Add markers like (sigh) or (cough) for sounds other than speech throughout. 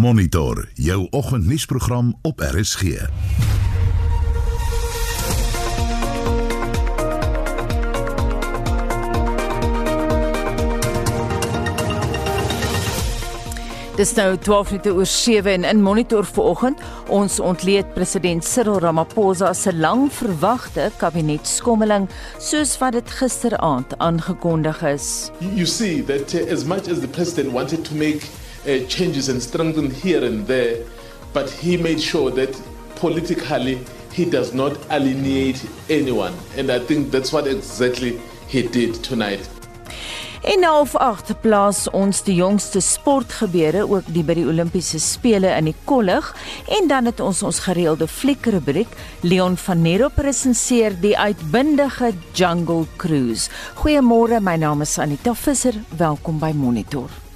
Monitor jou oggendnuusprogram op RSG. Dis nou 12 minute oor 7 en in monitor vanoggend ons ontleed president Cyril Ramaphosa se lang verwagte kabinetskommeling soos wat dit gisteraand aangekondig is. You see that as much as the president wanted to make uh, changes and strengthen here and there but he made sure that politically he does not alienate anyone and I think that's what exactly he did tonight. En na half 8 plaas ons die jongste sportgebeure ook die by die Olimpiese spele in die kollig en dan het ons ons gereelde fliekrubriek Leon van Nero presenteer die uitbundige Jungle Cruise. Goeiemôre, my naam is Anita Visser. Welkom by Monitor.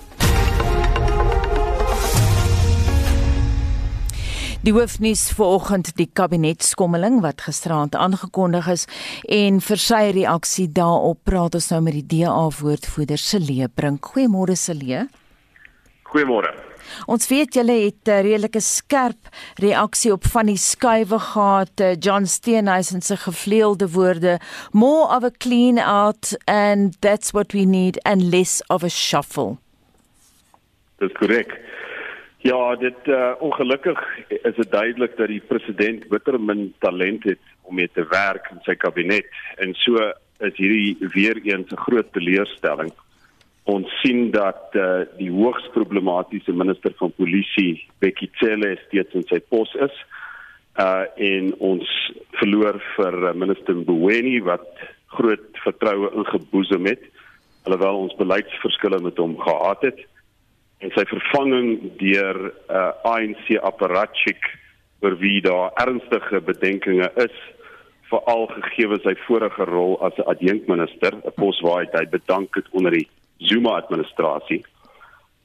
Die hoofnuus vanoggend die kabinetskommeling wat gisteraand aangekondig is en vir sy reaksie daarop praat ons nou met die DA woordvoerder Celee Brink. Goeiemôre Celee. Goeiemôre. Ons weet julle het 'n redelike skerp reaksie op van die skuwe gehad. Eh, John Steenhuisen se gevleelde woorde, more of a clean out and that's what we need and less of a shuffle. Dis korrek. Ja, dit uh, ongelukkig is dit duidelik dat die president bitter min talent het om mee te werk in sy kabinet en so is hierdie weer eens 'n groot teleurstelling. Ons sien dat uh, die hoogs problematiese minister van polisie, Bekkie Cele, steeds in sy pos is. Uh en ons verloor vir minister Mboweni wat groot vertroue ingeboesem het alhoewel ons beleidsverskille met hom gehad het en sy vervanging deur 'n uh, ANC apparatchik vir wie daar ernstige bedenkinge is veral gegee sy vorige rol as 'n adjunkminister 'n pos waar hy bedank het onder die Zuma administrasie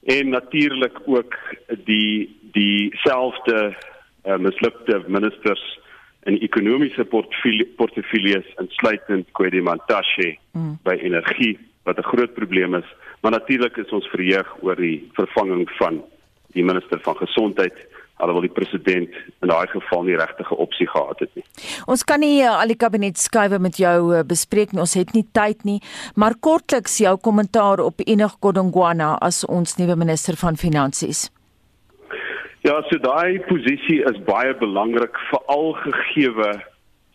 en natuurlik ook die dieselfde uh, mislukte ministers in ekonomiese portefeuilles insluitend Kwedi Mantashe mm. by energie wat 'n groot probleem is Maar natuurlik is ons verheug oor die vervanging van die minister van gesondheid alhoewel die president in daai geval nie regtige opsie gehad het nie. Ons kan nie uh, al die kabinet skuwe met jou uh, bespreek nie. Ons het nie tyd nie, maar kortliks jou kommentaar op Enig Godongwana as ons nuwe minister van finansies. Ja, so daai posisie is baie belangrik veral gegeewe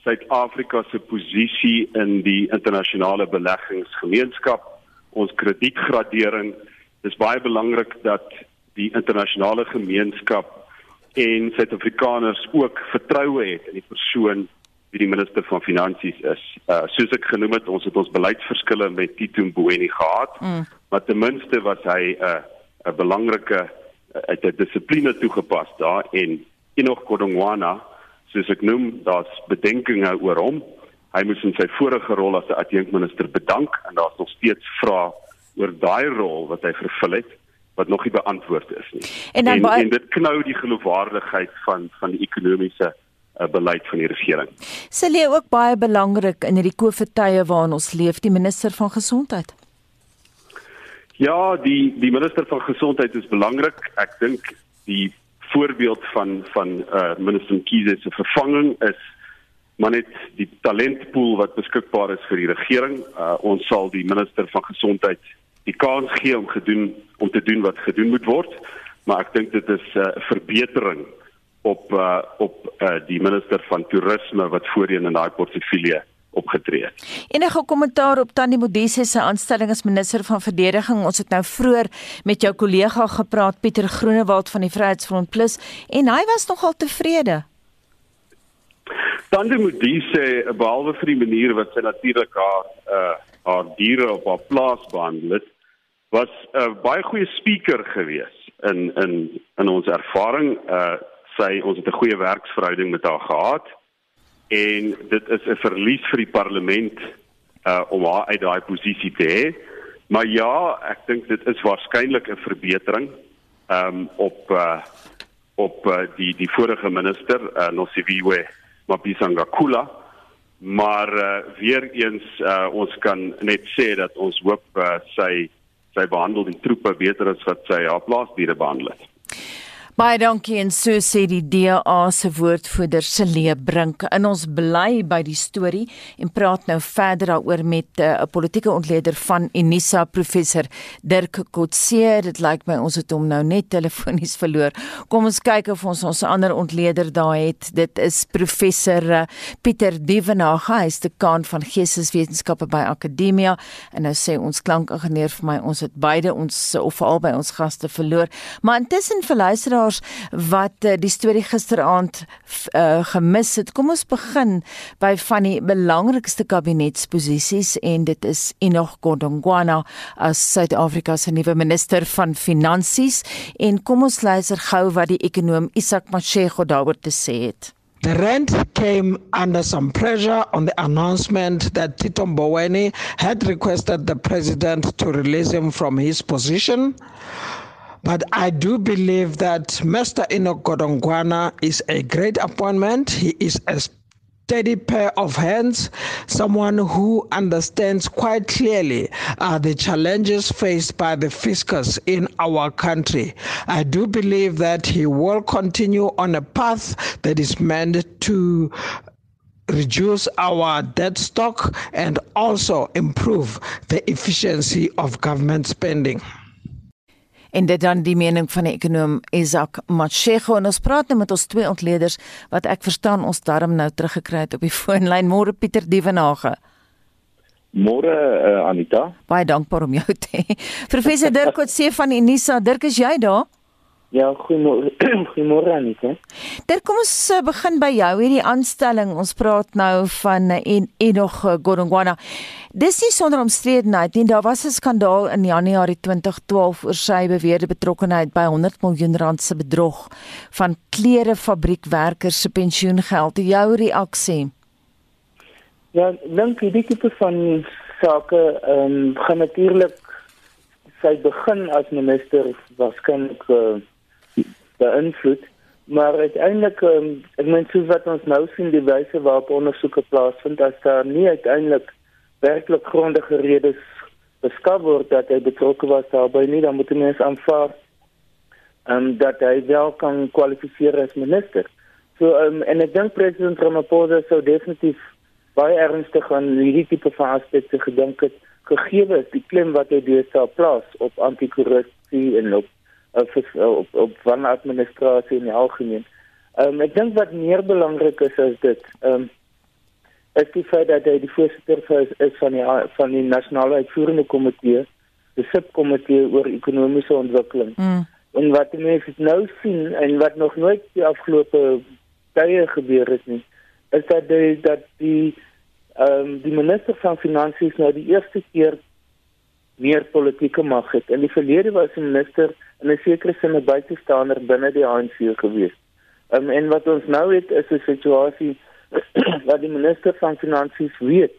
Suid-Afrika se posisie in die internasionale beleggingsgemeenskap ons kredietgradering. Dit is baie belangrik dat die internasionale gemeenskap en Suid-Afrikaners ook vertroue het in die persoon wie die minister van finansies is. Uh soos ek genoem het, ons het ons beleidsverskille met Tito Mboweni gehad, mm. maar ten minste was hy 'n uh, 'n belangrike uit uh, 'n dissipline toegepas daar en Enoch Godongwana, soos ek noem, daar's bedenkinge oor hom hy moes in sy vorige rol as 'n adjunkminister bedank en daar's nog steeds vrae oor daai rol wat hy vervul het wat nog nie beantwoord is nie. En, en, en dit knou die geloofwaardigheid van van die ekonomiese uh, beleid van die regering. Sê ook baie belangrik in hierdie COVID-tye waarin ons leef, die minister van gesondheid. Ja, die die minister van gesondheid is belangrik. Ek dink die voorbeeld van van uh, minister Kiese se vervanging is maar net die talentpool wat beskikbaar is vir die regering. Uh, ons sal die minister van gesondheid die kans gee om gedoen om te doen wat gedoen moet word, maar ek dink dit is uh, 'n uh, verbetering op uh, op uh, die minister van toerisme wat voorheen in daai portefeulje opgetree het. Enige kommentaar op Tannie Modise se aanstelling as minister van verdediging? Ons het nou vroeër met jou kollega gepraat Pieter Groenewald van die Vryheidsfront Plus en hy was nogal tevrede. Tande moet die sê behalwe vir die manier wat sy natuurlik haar uh haar diere op haar plaas behandel het, was 'n uh, baie goeie speaker gewees in in in ons ervaring. Uh sy ons het 'n goeie werksverhouding met haar gehad en dit is 'n verlies vir die parlement uh om haar uit daai posisie te hê. Maar ja, ek dink dit is waarskynlik 'n verbetering um op uh op uh, die die vorige minister uh, Nosiviwe Mabisanga Kula. Maar uh, weer eens uh, ons kan net sê dat ons hoop uh, sy sy behandel die troepe beter as wat sy haar plaasdiere behandel het. Baie dankie en so sê die DA se woordvoerder Celie Brink. In ons bly by die storie en praat nou verder daaroor met eh, 'n uh, politieke ontleder van Unisa professor Dirk Kotse. Dit lyk my ons het hom nou net telefonies verloor. Kom ons kyk of ons ons ander ontleder daar het. Dit is professor uh, Pieter Dievenage, hy is dekaan van Geesteswetenskappe by Akademia en nou sê ons klankingenieur vir my ons het beide ons of al by ons gaste verloor. Maar intussen vir luisteraars wat uh, die storie gisteraand uh, gemis het. Kom ons begin by van die belangrikste kabinetsposisies en dit is Enoch Godongwana as Suid-Afrika se nuwe minister van finansies en kom ons luister gou wat die ekonom Isak Mashego daaroor te sê het. The rent came under some pressure on the announcement that Tito Mboweni had requested the president to release him from his position. But I do believe that Mr. Enoch Godongwana is a great appointment. He is a steady pair of hands, someone who understands quite clearly uh, the challenges faced by the fiscus in our country. I do believe that he will continue on a path that is meant to reduce our debt stock and also improve the efficiency of government spending. En dit dan die mening van die ekonom Isak Machego en ons praat nou met ons twee ontleeders wat ek verstaan ons darm nou teruggekry het op die (laughs) foonlyn. Môre Pieter Dievenage. Môre uh, Anita. Baie dankbaar om jou te hê. Professor Dirk Coetzee van Unisa. Dirk is jy daar Ja, goeiemôre. (clears throat) Goeiemôre Anita. Daar kom ons eh, begin by jou hierdie aanstelling. Ons praat nou van eh, en Enoch Godongwana. Dis nie sonder omstredenheid nie. Daar was 'n skandaal in Januarie 2012 oor sy beweerde betrokkeheid by 100 miljoen rand se bedrog van klerefabriekwerkers se pensioengeld. Jou reaksie? Ja, dink jy dit tipe van sake ehm um, gaan natuurlik sy begin as minister waarskynlik uh, beïnvloed. Maar uiteindelik um, ek meen soos wat ons nou sien die wyse waarop ondersoeke plaasvind as daar nie uiteindelik werklik grondige redes beskou word dat hy betrokke was daarbey nie dan moet mense aanvaar um, dat hy wel kan kwalifiseer as minister. So um, en ek dink president Ramaphosa sou definitief baie ernstig aan hierdie tipe van aspekte gedink het gegee is die klem wat hy deesdae plaas op anti-korrupsie en op op op, op van administrasie in die algemeen. Ehm um, ek dink wat meer belangrik is as dit, ehm um, is die feit dat hy die voorsitter is, is van die van die nasionale uitvoerende komitee, die subkomitee oor ekonomiese ontwikkeling. Mm. En wat mense nou sien en wat nog nooit die afgelope tye gebeur het nie, is dat die dat die ehm um, die minister van finansies nou die eerste keer meer politieke mag het. In die verlede was die minister in 'n sekere sin 'n buitestander binne die ANC gewees. Um, en wat ons nou het is 'n situasie (clears throat) waar die minister van finansies weet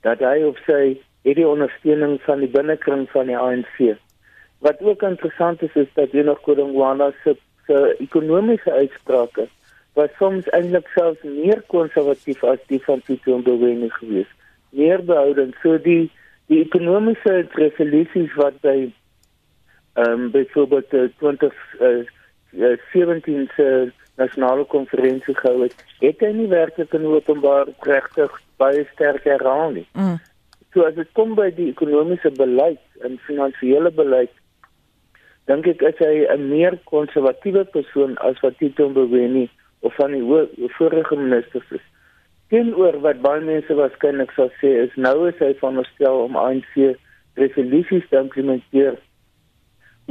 dat hy of sy hierdie ondersteuning van die binnekring van die ANC. Wat ook interessant is is dat hier nog Kodongwana se se ekonomiese uitsprake was soms eintlik selfs meer konservatief as die van Tito Mboweni gewees. Meer behoudend so die die ekonomiese resolusies wat by ehm um, byvoorbeeld die 2017 se nasionale konferensie gehou het, het hy nie werklik in openbaar regtig baie sterk herhaal nie. Mm. So as dit kom by die ekonomiese beleid en finansiële beleid dink ek is hy 'n meer konservatiewe persoon as wat Tito Mboweni of van die vorige ministers is teenoor wat baie mense waarskynlik sal sê is nou is hy van verstel om ANC resolusies te implementeer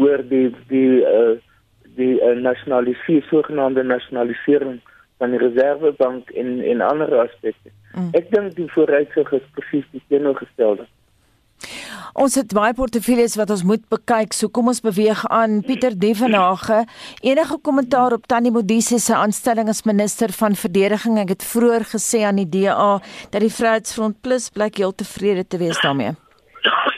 oor die die uh, die uh, nasionalisasie sogenaamde nasionalisering van die reservebank en en ander aspekte. Mm. Ek dink die vooruitsig is presies die teenoorgestelde. Ons het baie portefeuilles wat ons moet bekyk. So kom ons beweeg aan. Pieter Devenage, enige kommentaar op Tannie Modise se aanstelling as minister van verdediging? Ek het vroeër gesê aan die DA dat die Vryheidsfront Plus blyk heel tevrede te wees daarmee.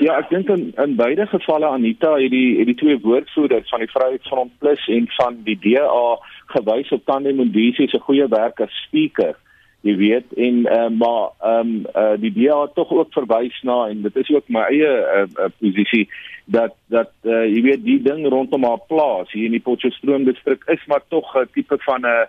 Ja, ek dink in in beide gevalle Anita het die het die twee woordvoerders van die Vryheidsfront Plus en van die DA gewys op Tannie Modise se goeie werk as speaker jy weet en uh, maar ehm um, uh, die DA tog ook verwys na en dit is ook my eie uh, uh, posisie dat dat uh, jy weet die ding rondom haar plaas hier in die Potchefstroom distrik is maar tog 'n tipe van 'n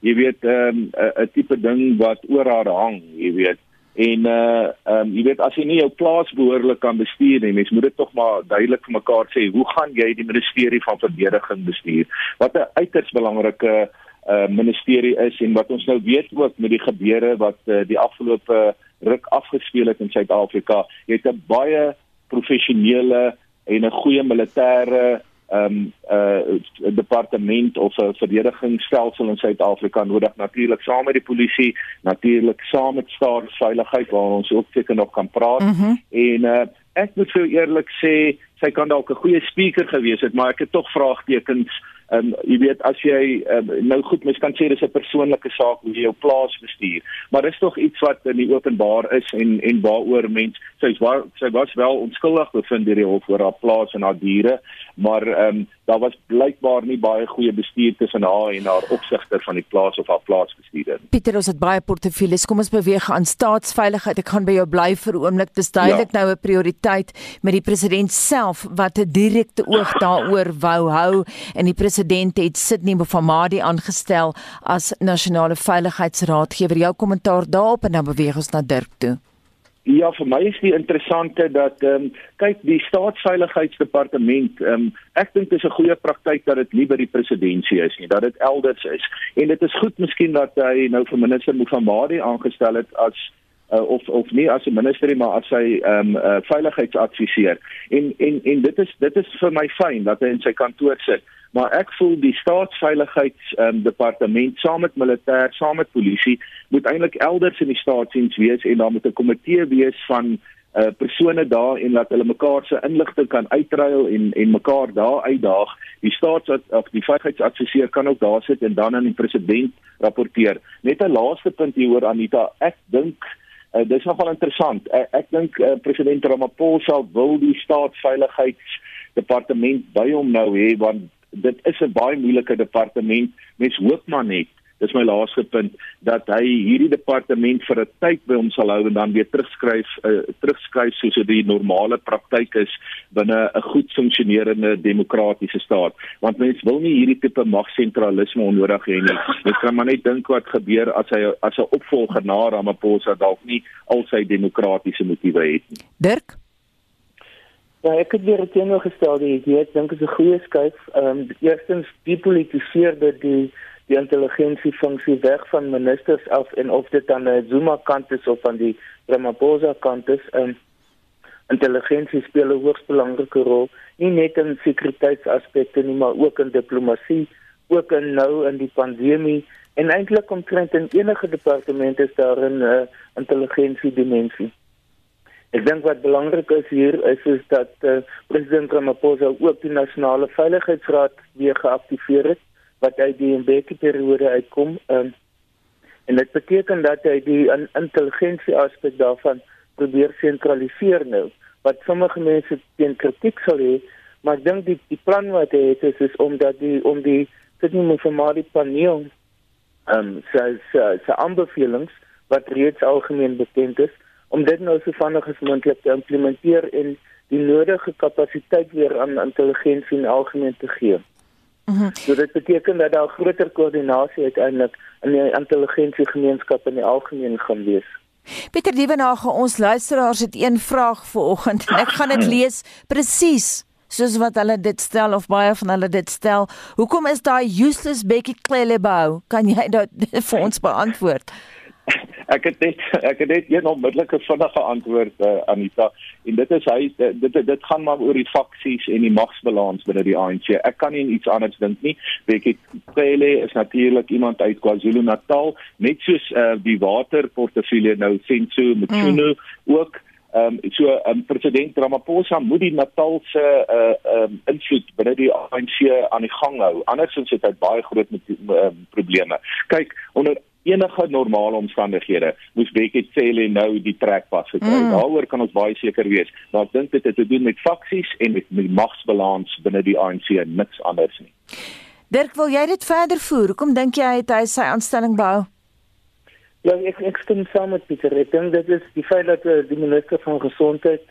jy weet ehm, 'n um, 'n tipe ding wat oor haar hang jy weet. En uh ehm um, jy weet as jy nie jou plaas behoorlik kan bestuur nie mens moet dit tog maar duidelik vir mekaar sê hoe gaan jy die ministerie van verdediging bestuur? Wat 'n uiters belangrike uh, ministerie is en wat ons nou weet ook met die gebeure wat uh, die afgelope ruk afgespeel het in Suid-Afrika, jy het 'n baie professionele en 'n goeie militêre ehm um, 'n uh, departement of 'n verdedigingsstelsel in Suid-Afrika nodig natuurlik saam met die polisie, natuurlik saam met staatsveiligheid waar ons ook seker nog kan praat. Mm -hmm. En uh, ek moet vir eerlik sê, sy kan dalk 'n goeie speaker gewees het, maar ek het tog vraagtekens Ehm um, jy weet as jy um, nou goed mens kan sê dis 'n persoonlike saak hoe jy jou plaas bestuur, maar dis tog iets wat in die openbaar is en en waaroor mens sy was sy was wel onskuldig bevind deur die hof oor haar plaas en haar diere, maar ehm um, daar was blykbaar nie baie goeie bestuur tussen haar en haar opsigter van die plaas of haar plaasbestuurder. Pieter, ons het baie portefeuilles. Kom ons beweeg aan staatsveiligheid. Ek gaan by jou bly vir 'n oomblik. Dis duidelik ja. nou 'n prioriteit met die president self wat 'n direkte oog (laughs) daaroor wou hou en die president het Sydney Mofamadi aangestel as nasionale veiligheidsraadgewer. Jou kommentaar daarop en dan beweeg ons na Dirk toe. Ja, vir my is die interessante dat ehm um, kyk die staatsveiligheidsdepartement ehm um, ek dink dit is 'n goeie praktyk dat dit nie by die presidentsie is nie, dat dit elders is. En dit is goed miskien dat hy nou vir minister Mufamadi aangestel het as uh, of of nie as 'n minister nie, maar as hy ehm um, uh, veiligheidsadviseur. En en en dit is dit is vir my fyn dat hy in sy kantoor sit maar ek voel die staatsveiligheids um, departement saam met militêr, saam met polisie moet eintlik elders in die staatsdiens wees en daar moet 'n komitee wees van uh persone daar en laat hulle mekaar se inligting kan uitruil en en mekaar daar uitdaag. Die staats of die veiligheidsadviseur kan ook daar sit en dan aan die president rapporteer. Net 'n laaste punt hieroor Anita, ek dink uh, dis nogal interessant. Uh, ek dink uh, president Ramaphosa wil die staatsveiligheidsdepartement by hom nou hê want dit is 'n baie moeilike departement. Mens hoop maar net, dis my laaste punt, dat hy hierdie departement vir 'n tyd by hom sal hou en dan weer terugskryf uh, terugskryf soos dit die normale praktyk is binne 'n goed funksionerende demokratiese staat. Want mens wil nie hierdie tipe magsentralisme onnodig hê nie. Mens kan maar net dink wat gebeur as hy as 'n opvolger na Ramaphosa dalk nie al sy demokratiese motiewe het nie. Dirk Ja, ek het weer teenoorgestelde idee. Ek dink dit is 'n goeie skuif. Ehm um, eerstens depolitiseer dit die die intelligensie funksie weg van ministers af en of dit aan die Zuma kant is of aan die Ramaphosa kant is. Ehm um, intelligensie speel 'n hoogs belangrike rol, nie net in sekuriteitsaspekte nie, maar ook in diplomatie, ook in nou in die pandemie en eintlik omtrent in enige departement is daar 'n uh, intelligensie dimensie. Ek dink wat belangrik is hier is is dat uh, president Ramaphosa ook die nasionale veiligheidsraad weer geaktiveer het wat uit die Mbeki periode uitkom. Um, en dit beteken dat hy die in, intelligensie aspek daarvan probeer sentraliseer nou. Wat sommige mense teen kritiek sal hê, maar ek dink die die plan wat hy het is, is om dat die om die Sydney Mufamadi paneel ehm um, sy sy sy aanbevelings wat reeds algemeen bekend is om dit nou so vinnig as moontlik te implementeer en die nodige kapasiteit weer aan intelligensie en algemeen te gee. Mm so dit beteken dat daar groter koördinasie uiteindelik in die intelligensie gemeenskap in die algemeen gaan wees. Pieter Dievenage, ons luisteraars het een vraag vir oggend en ek gaan dit lees presies soos wat hulle dit stel of baie van hulle dit stel. Hoekom is daai useless Becky Clelebou? Kan jy dit (laughs) vir ons beantwoord? Ek het net ek het net een onmiddellike vinnige antwoord uh, Anita en dit is hy dit dit, dit gaan maar oor die faksies en die magsbalans binne die ANC. Ek kan nie iets anders dink nie. Bekkie Cele is natuurlik iemand uit KwaZulu-Natal, net soos uh, die waterportefeulje nou Senso Mchunu mm. ook Ehm um, so um, president Ramaphosa moet die Natalse uh ehm um, invloed binne die ANC aan die gang hou. Andersins het hy baie groot met, uh, probleme. Kyk, onder enige normale omstandighede moes Beckett Cele nou die trekpas gekry. Mm. Daaroor kan ons baie seker wees. Maar ek dink dit het te doen met faksies en met, met magsbalans binne die ANC en niks anders nie. Dirk, wil jy dit verder voer? Hoekom dink jy hy het hy sy aanstelling behou? Ja, ek ek stem saam met Pieter. Ek dink dit is die feit dat uh, die minister van gesondheid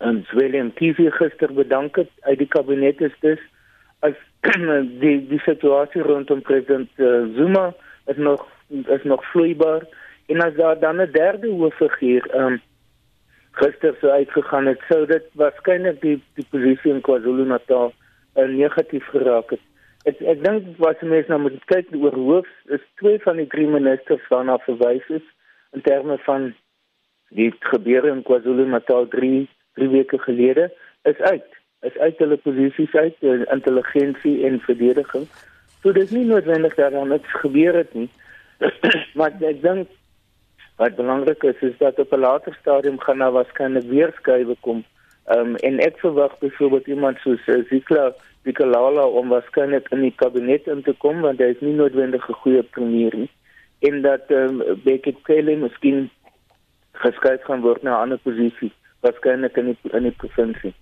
en Willem Kiesi gister bedank het uit die kabinet is dis as (clears throat) die die situasie rondom president uh, Zuma is nog is nog vloeibaar en as daar dan 'n derde hoofiguur um gister sou uitgegaan het sou dit waarskynlik die die posisie in KwaZulu-Natal uh, negatief geraak het. Ek ek dink wat mense nou moet kyk oor hoofs is twee van die drie ministers waarna verwys is in terme van die gebeure in KwaZulu-Natal 3 3 weke gelede is uit is uit hulle posisies uit in intelligensie en verdediging. So dis nie noodwendig dat daar niks gebeur het nie. (coughs) maar ek dink wat belangrik is is dat op 'n later stadium gaan daar waarskynlik weer skuwe kom. Ehm um, en ek verwag byvoorbeeld iemand soos uh, Zikla Zikalala om waarskynlik in die kabinet in te kom want hy is nie noodwendig 'n goeie premier nie. En dat ehm um, Bekkie Cele miskien geskuif gaan word na 'n ander posisie waarskynlik in die in die provinsie.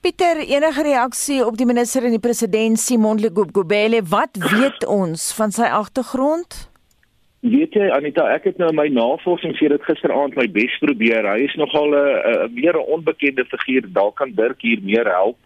Pieter, enige reaksie op die minister en die presidentsie Mondlego Gobele, wat weet ons van sy agtergrond? Weet jy Anita, ek het nou my navorsing sê dit gisteraand my bes probeer. Hy is nogal 'n meer 'n onbekende figuur. Dalk kan Dirk hier meer help.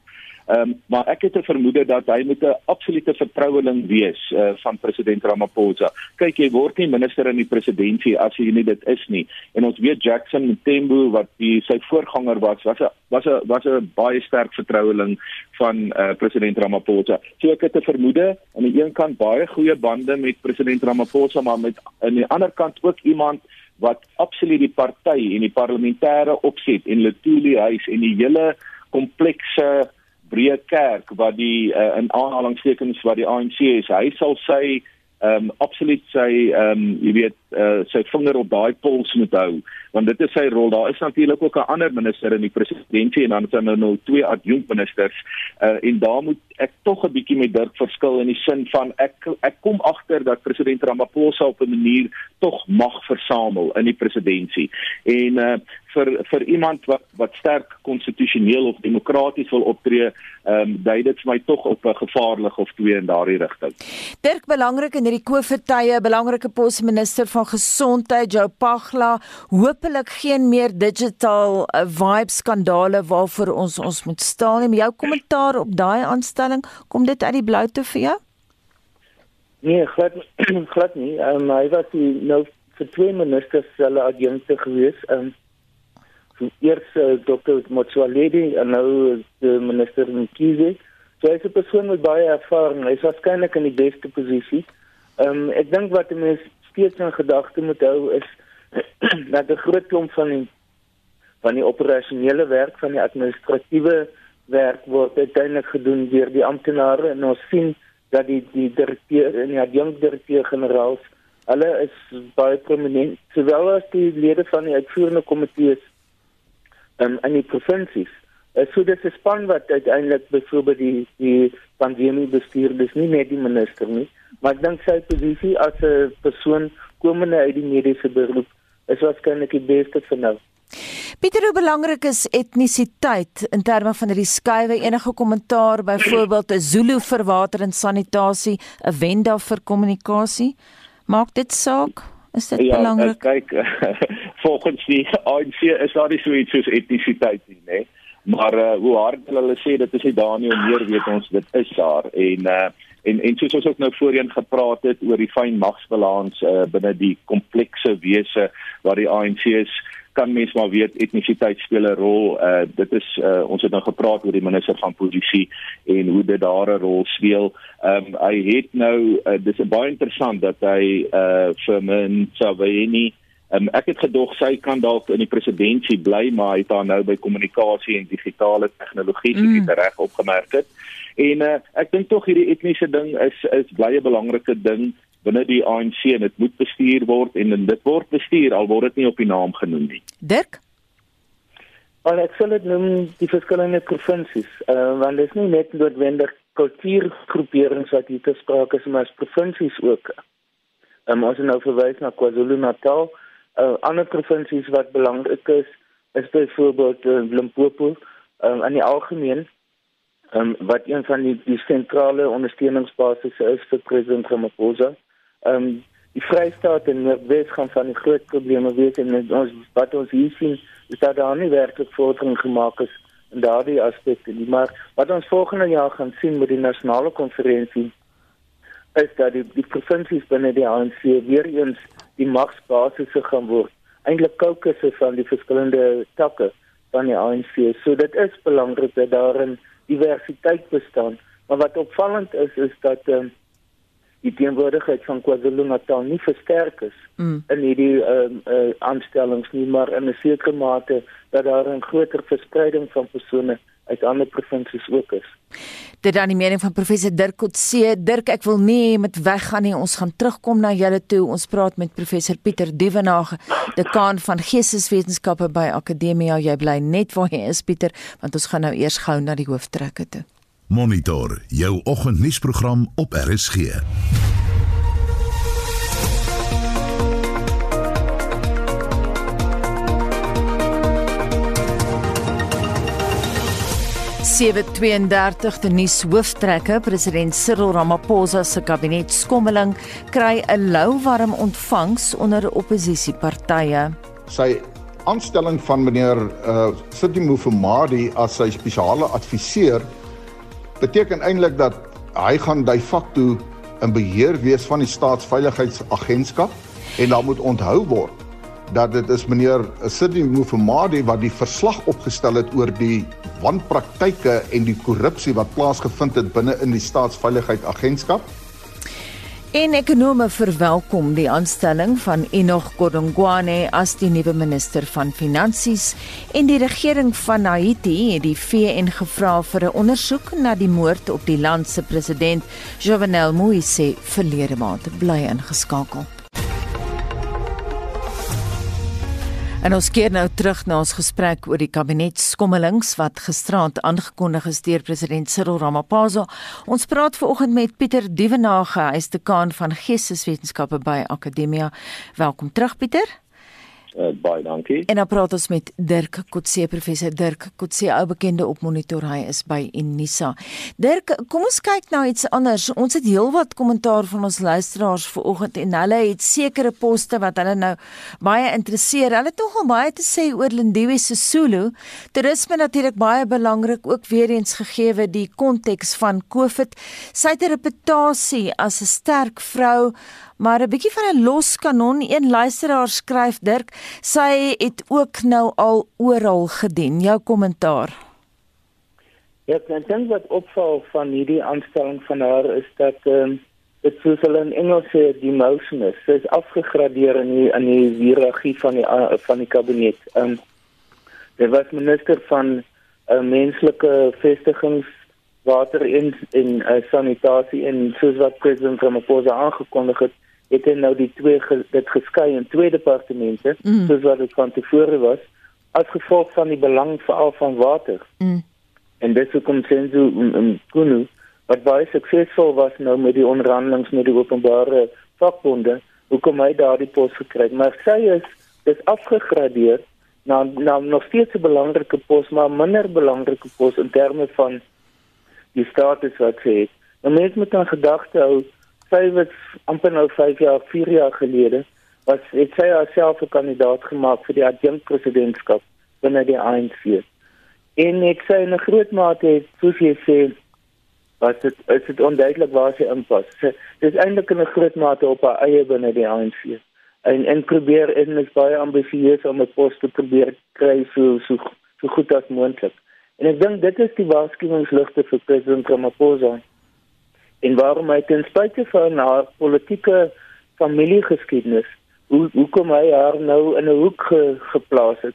Ehm um, maar ek het 'n vermoede dat hy moet 'n absolute vertroueling wees uh, van president Ramaphosa. Kyk, jy word nie minister in die presidentskap as jy nie dit is nie. En ons weet Jackson Mthembu wat die sy voorganger was, was 'n was 'n was 'n baie sterk vertroueling van uh, president Ramaphosa. So ek het 'n vermoede aan die een kant baie goeie bande met president Ramaphosa, maar met aan die ander kant ook iemand wat absoluut die party en die parlementêre opset en Letuli huis en die hele komplekse breë kerk wat die uh, in aanhalingstekens wat die ANC is. Hy sal sy ehm um, absoluut sy ehm um, jy weet uh, sy vinger op daai pols moet hou want dit is sy rol. Daar is natuurlik ook 'n ander minister in die presidentskap en dan is daar nou, twee adjunkministers uh, en daar moet ek tog 'n bietjie met Dirk verskil in die sin van ek ek kom agter dat president Ramaphosa op 'n manier tog mag versamel in die presidentskap. En uh, vir vir iemand wat wat sterk konstitusioneel of demokraties wil optree, ehm um, dui dit vir my tog op 'n gevaarlik of twee in daardie rigting. Dirk belangrik in hierdie COVID-tye, belangrike posminister van gesondheid Joe Pagla, hopelik geen meer digital uh, vibe skandale waarvoor ons ons moet staan nie. Jou kommentaar op daai aanstelling, kom dit uit die blou te vir jou? Nee, glad (clears throat) glad nie. Um, hy was die nou vir twee ministers hulle adjunkte gewees. Ehm um, eers uh, Dr. Motsoaledi en nou die minister Mkhize. So hy is 'n persoon met baie ervaring. Hy is waarskynlik in die beste posisie. Ehm um, ek dink wat mense steeds in gedagte moet hou is (clears throat) dat 'n groot klomp van die van die operasionele werk van die administratiewe werk word uiteindelik gedoen deur die amptenare en ons sien dat die die direkteur en die adjunkdirekteur-generaals hulle is baie prominent sowel as die lede van die uitvoerende komitees um, in die provinsies. Uh, so dit is span wat uiteindelik byvoorbeeld die die pandemie bestuur, dis nie net die minister nie, maar ek dink sy posisie as 'n persoon komende uit die mediese beroep is waarskynlik die beste vir nou. Pieter, hoe belangrik is etnisiteit in terme van hierdie skuwe? Enige kommentaar byvoorbeeld 'n Zulu vir water en sanitasie, 'n Wenda vir kommunikasie? Maak dit saak? Is dit ja, belangrik? Ja, kyk, (laughs) volgens die ANC is daar nie so iets soos etnisiteit nie, né? Maar uh, hoe hard hulle sê dit is nie daar nie, hoe meer weet ons dit is daar en uh en en soos ons ook nou voorheen gepraat het oor die fyn magsbalans uh, binne die komplekse wese waar die ANC is kan mens maar weet etnisiteit speel 'n rol. Uh dit is uh ons het nou gepraat oor die minister van posisie en hoe dit daar 'n rol speel. Ehm um, hy het nou uh, dis baie interessant dat hy uh vir Mtshaveni Um, ek het gedog sy kan dalk in die presidentskap bly maar hy het daar nou by kommunikasie en digitale tegnologie mm. so reg opgemerk het. En uh, ek dink tog hierdie etniese ding is is baie belangrike ding binne die ANC en dit moet bestuur word en dit word bestuur al word dit nie op die naam genoem nie. Dirk Al ek sê dit noem die verskillende provinsies, uh, want dit is nie net noodwendig kultuurgroeperings wat hier te sprake is, maar as provinsies ook. Um, ons nou verwys na KwaZulu-Natal, uh, ander provinsies wat belangrik is, is byvoorbeeld uh, Limpopo, um, in die algemeen um, wat een van die die sentrale ondersteuningsbasisse is vir president Ramaphosa. Ehm um, die Vrystaat en Noordwes gaan van die groot probleme wees en ons wat ons hier sien is dat daar nie werklik vordering gemaak is in daardie aspekte nie. Maar wat ons volgende jaar gaan sien met die nasionale konferensie is dat die die provinsies binne die ANC weer eens die magsbasisse gaan word. Eintlik kokusse van die verskillende takke van die ANC so dit is belangrik dat daar 'n diversiteit bestaan. Maar wat opvallend is is dat um, die teenwoordigheid van KwaZulu-Natal nie versterk is mm. in hierdie ehm uh, uh, aanstellings nie maar in 'n sekere mate dat daar 'n groter verspreiding van persone uit ander provinsies ook is. Dit dan die mening van professor Dirk Kotse. Dirk, ek wil nie met weggaan nie. Ons gaan terugkom na julle toe. Ons praat met professor Pieter Dievenage, dekaan van Geesteswetenskappe by Akademia. Jy bly net waar jy is, Pieter, want ons gaan nou eers gou na die hooftrekke toe. Monitor jou oggendnuusprogram op RSG. Sewe 32 die nuus hooftrekke president Cyril Ramaphosa se kabinet skommeling kry 'n louwarm ontvangs onder oppositiepartye. Sy aanstelling van meneer uh Sidi Mufamadi as sy spesiale adviseur beteken eintlik dat hy gaan de facto 'n beheer wees van die staatsveiligheidsagentskap en dan moet onthou word dat dit is meneer Sidney Mufamadi wat die verslag opgestel het oor die wanpraktyke en die korrupsie wat plaasgevind het binne in die staatsveiligheidsagentskap En ekonome verwelkom die aanstelling van Enoch Godongwane as die nuwe minister van Finansies en die regering van Haiti het die VN gevra vir 'n ondersoek na die moord op die land se president Jovenel Moise verlede maand bly ingeskakel. En ons keer nou terug na ons gesprek oor die kabinetskommelings wat gisterand aangekondig is deur president Cyril Ramaphosa. Ons praat veraloggend met Pieter Dievenage, hy is dekaan van Geesteswetenskappe by Akademia. Welkom terug Pieter. Uh, baie dankie. En dan praat ons met Dirk Kotse, professor Dirk Kotse, ou bekende op monitor hy is by Unisa. Dirk, kom ons kyk nou iets anders. Ons het heelwat kommentaar van ons luisteraars vanoggend en hulle het sekere poste wat hulle nou baie interesseer. Hulle het nogal baie te sê oor Lindiwe Sisulu. Toerisme natuurlik baie belangrik ook weer eens gegee die konteks van COVID. Sy het 'n reputasie as 'n sterk vrou Maar 'n bietjie van 'n los kanon, een luisteraar skryf Dirk, sy het ook nou al oral gedien. Jou kommentaar. Ja, ek dink wat opval van hierdie aanstelling van haar is dat ehm um, dit soos hulle in Engels sê demotion is. Sy is afgegradeer in die in die hiërargie van die uh, van die kabinet. Ehm um, sy was minister van uh, menslike vestigings water en en uh, sanitasie en soos wat president Ramaphosa aangekondig het het hy nou die twee ge, dit geskei in twee departemente mm. soos wat dit van tevore was as gevolg van die belang veral van water. Mm. En dit sou kom sien so in Kunu wat baie suksesvol was nou met die onderhandelinge met die openbare vakbonde, hoekom hy daardie pos gekry het. Maar sy is dis afgegradeer na na nog steeds 'n belangrike pos, maar minder belangrike pos in terme van die status wat sy het. Nou mense moet dan gedagte hou sy was amper nou 5 jaar, 4 jaar gelede was het sy haarself 'n kandidaat gemaak vir die adjunkt presidentskap binne die ANC. En ek sê in 'n groot mate soos jy sê was dit is dit onduidelik waar sy inpas. Sy dis eintlik in 'n groot mate op haar eie binne die ANC. En en probeer en is baie ambisieus om 'n pos te probeer kry so so so goed as moontlik. En ek dink dit is die waarskuwingsligte vir president Ramaphosa en waarom hy ten spyte van haar politieke familiegeskiedenis hoe hoekom hy haar nou in 'n hoek ge, geplaas het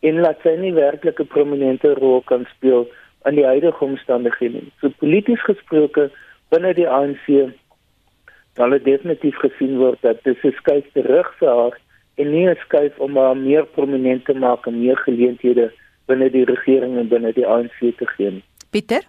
en laat sy nie werklik 'n prominente rol kan speel in die huidige omstandighede nie. So polities gesproke binne die ANC sal dit definitief gesien word dat dit 'n skuif terug vir haar en nie 'n skuif om haar meer prominent te maak en meer geleenthede binne die regering en binne die ANC te gee. Pieter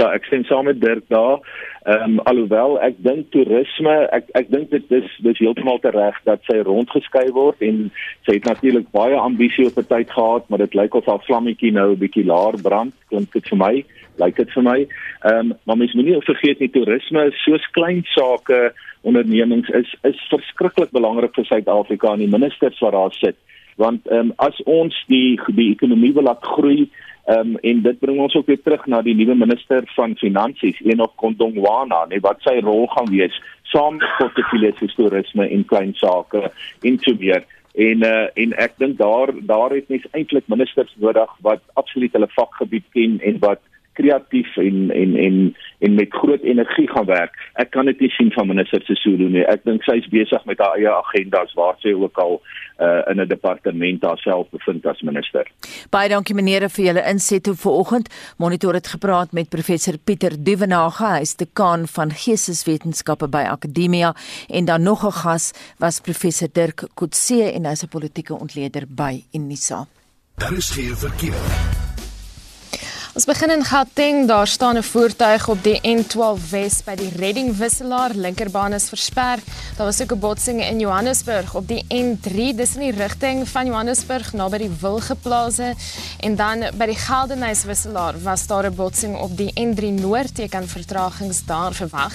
Ja, ek sien saam met Dirk daar. Ehm um, alhoewel ek dink toerisme, ek ek dink dit is dis heeltemal reg dat sy rondgeskei word en sy het natuurlik baie ambisie op 'n tyd gehad, maar dit lyk of haar vlammetjie nou 'n bietjie laer brand, klink dit vir my. lyk dit vir my. Ehm um, maar mens moenie vergeet nie toerisme is soos klein sake ondernemings is is verskriklik belangrik vir Suid-Afrika en die ministers wat daar sit. Want ehm um, as ons die die ekonomie wil laat groei Ehm um, en dit bring ons ook weer terug na die nuwe minister van finansies, Enoch Kondongwana, nee wat sy rol gaan wees saam met portefeuille toerisme en klein sake en so meer. En uh, en ek dink daar daar het mens eintlik ministers nodig wat absoluut hulle vakgebied ken en wat kreatief en en en en met groot energie gaan werk. Ek kan dit nie sien van minister Sesulu nie. Ek dink sy is besig met haar eie agendas waar sy ook al uh, in 'n departement haarself bevind as minister. Baie dankie meneer vir julle insette vanoggend. Monitor het gepraat met professor Pieter Duvenage, hy is dekaan van Geesteswetenskappe by Akademia en dan nog 'n gas was professor Dirk Kotse en hy's 'n politieke ontleder by Unisa. Daar is geen verkeer. Ons begin in Gauteng, daar staan 'n voertuig op die N12 Wes by die Redding Wisselaar, linkerbaan is versper. Daar was ook 'n botsing in Johannesburg op die N3, dis in die rigting van Johannesburg naby die Wilgeplase en dan by die Geldenhuys Wisselaar was daar 'n botsing op die N3 Noord, jy kan vertragings daar verwag.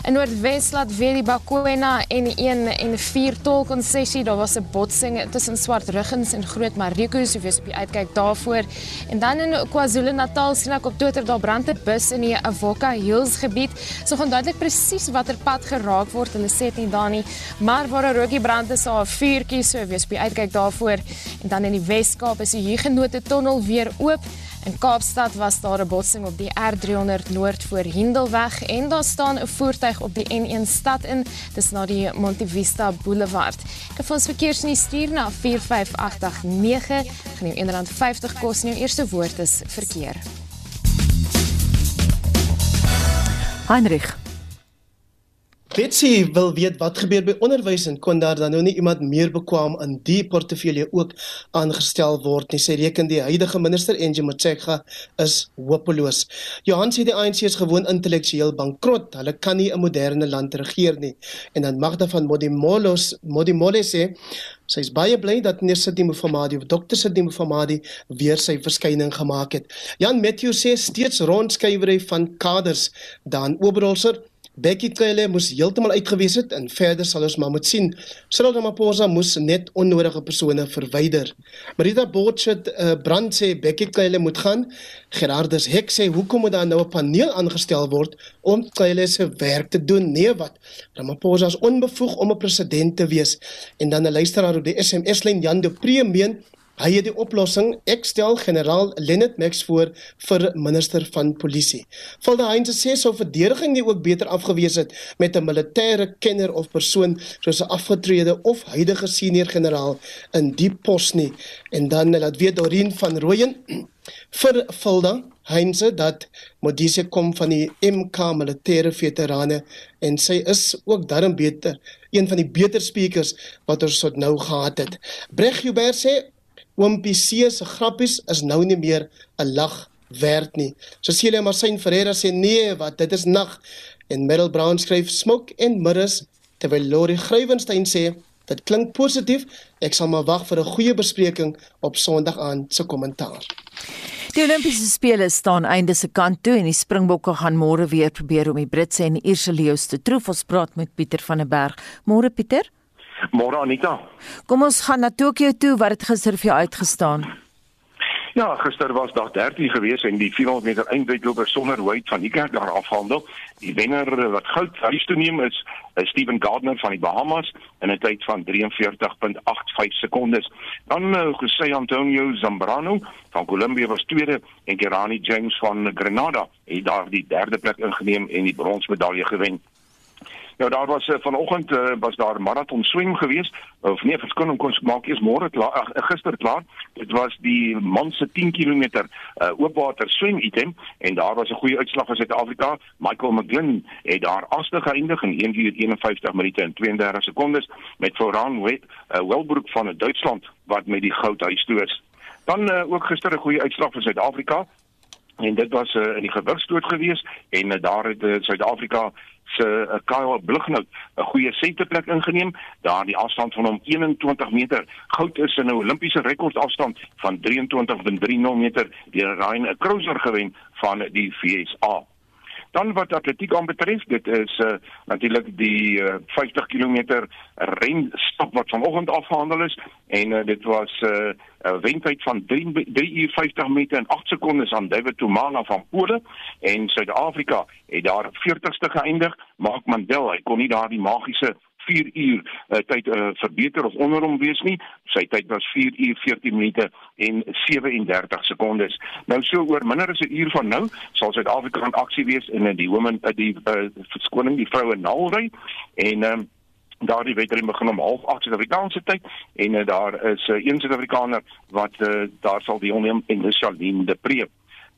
In Noordwes laat weer die Bakwena en 1 en 4 tol konsessie, daar was 'n botsing tussen Swartruggens en Groot Marikos, so wees op die uitkyk daarvoor. En dan in KwaZulu-Natal Natal sien ek op Twitter daar brand 'n bus in die Avoca Hills gebied. So gaan duidelik presies watter pad geraak word. Sê dit nie daar nie, maar waar 'n rookie brand is, daar 'n vuurtjie, so wees by uitkyk daarvoor. En dan in die Wes-Kaap is die Huguenot tunnel weer oop. In Kaapstad was daar 'n botsing op die R300 Noord voor Hindelweg en daar staan 'n voertuig op die N1 stad in, dis na die Montevista Boulevard. Ek het ons verkeersnuus stuur na 45889. Gaan jou R1.50 kos en jou eerste woord is verkeer. Heinrich Betsy wil weet wat gebeur by onderwys en kon daar dan nou nie iemand meer bekwam in die portefeulje ook aangestel word nie. Sy reken die huidige minister Angie Motshekga is hopeloos. Johan sê die ANC is gewoon intellektueel bankrot. Hulle kan nie 'n moderne land regeer nie. En dan Magda van Modimolos Modimole sê sy is baie bly dat meneer Sidimo Famadi of dokter Sidimo Famadi weer sy verskyning gemaak het. Jan Matthew sê steeds rondskuiwery van kaders dan Oberholzer Becky Cele moes heeltemal uitgewees het en verder sal ons maar moet sien. Cyril Ramaphosa moes net onnodige persone verwyder. Marita Botchet uh, brand sê Becky Cele moet gaan. Gerardus Hek sê hoekom moet daar nou 'n paneel aangestel word om Cele se werk te doen? Nee wat? Ramaphosa is onbevoeg om 'n president te wees. En dan 'n luisteraar op die SMS lyn Jan de Pre meen Hy het die oplossing ek stel generaal Lenet Max voor vir minister van polisie. Valde Heinz sê sou verdediging nie ook beter afgewees het met 'n militêre kenner of persoon soos 'n afgetrede of huidige senior generaal in die pos nie. En dan laat weet Dorien van Rooyen (clears throat) vir Valde Heinz dat Modise kom van die MK militêre veterane en sy is ook darm beter een van die beter speakers wat ons tot nou gehad het. Breg Hubert sê Oompie C se grappies is nou nie meer 'n lag werd nie. Cecilia Marsin Ferreira sê nee, wat dit is nag en Meryl Brown skryf smoke en mirrors terwyl Lori Grywenstein sê dit klink positief. Ek sal maar wag vir 'n goeie bespreking op Sondag aan se kommentaar. Die Olimpiese spele staan einde se kant toe en die Springbokke gaan môre weer probeer om die Britse en Ierse leeu's te troef. Ons praat met Pieter van der Berg. Môre Pieter. Môre Anita. Kom ons gaan na Tokio toe wat het gister vir jou uitgestaan? Ja, gister was dag 13 gewees en die 400 meter eindwedloper sonder Wade van die kerk daar afhandel. Die wenner wat goud huis toe neem is, Steven Gardner van die Bahamas in 'n tyd van 43.85 sekondes. Dan uh, Jose Antonio Zambrano van Colombia was tweede en Kirani James van Grenada het daar die derde plek ingeneem en die bronsmedalje gewen. Nou daar was uh, vanoggend uh, was daar marathon swem geweest of nee verskoning kon maak eers môre klaar uh, gister klaar. Dit was die man se 10 km uh, oopwater swem item en daar was 'n goeie uitslag vir Suid-Afrika. Michael McGlynn het daar aste geëindig in 1 uur 51 minute en 32 sekondes met vooraan Wet uh, Welbroek van Duitsland wat met die goud huis toe is. Dan uh, ook gister 'n goeie uitslag vir Suid-Afrika en dit was uh, in die gewigstoot gewees en uh, daar het uh, Suid-Afrika se uh, Kyle Blighnout 'n goeie senterplek ingeneem. Daar die afstand van hom 21 meter. Goud is in 'n Olimpiese rekordafstand van 23.30 meter. Deur Ryan Crouser gewen van die VSA Dan wat atletiek aanbetref, dit is uh, natuurlik die uh, 50 km renstap wat vanoggend afgehandel is en uh, dit was 'n uh, uh, wentyd van 3 3 uur 50 meter en 8 sekondes aan David Tumana van Pole en Suid-Afrika het daar 40ste geëindig. Mark Mandel, hy kon nie daardie magiese 4 uur uh, tyd uh, verbeter of onder hom wees nie. Sy tyd was 4 uur 14 minute en 37 sekondes. Nou so oor minder as 'n uur van nou sal Suid-Afrika in aksie wees in die women uh, die uh, verskoning die vroue naalry en um, daardie wedren begin om 08:30 Suid-Afrikaanse tyd en uh, daar is uh, een Suid-Afrikaner wat uh, daar sal die onneem en dis Charlene de Pre.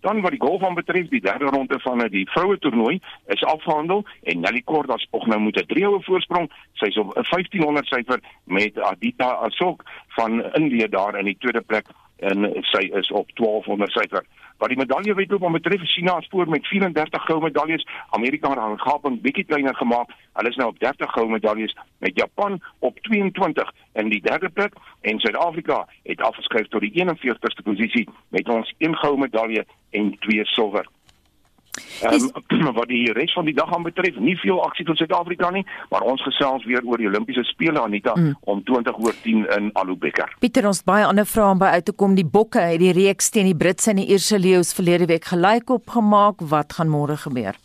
Dan wat die golf aan betref, die derde ronde van die vroue toernooi is afgehandel en Nelly Korda spog nou met 'n driehoue voorsprong. Sy's op 'n 1500 syfer met Adita Asok van Indië daar in die tweede plek en sy is op 1200 syfer. Wat die medaljewedloop betref, China is voor met 34 goue medaljes, Amerika het haar gaping bietjie kleiner gemaak. Hulle is nou op 30 goue medaljes met Japan op 22 in die derde plek en Suid-Afrika het afgeskryf tot die 41ste posisie met ons een goue medalje en twee silwer. Um, (clears throat) wat die res van die dag aan betref, nie veel aksie tot Suid-Afrika nie, maar ons gesels weer oor die Olimpiese spele Anita mm. om 20 oor 10 in Alubecker. Pieter, ons baie ander vrae om by uit te kom. Die Bokke het die reeks teen die Britse en die Ierse leeu's verlede week gelyk opgemaak. Wat gaan môre gebeur?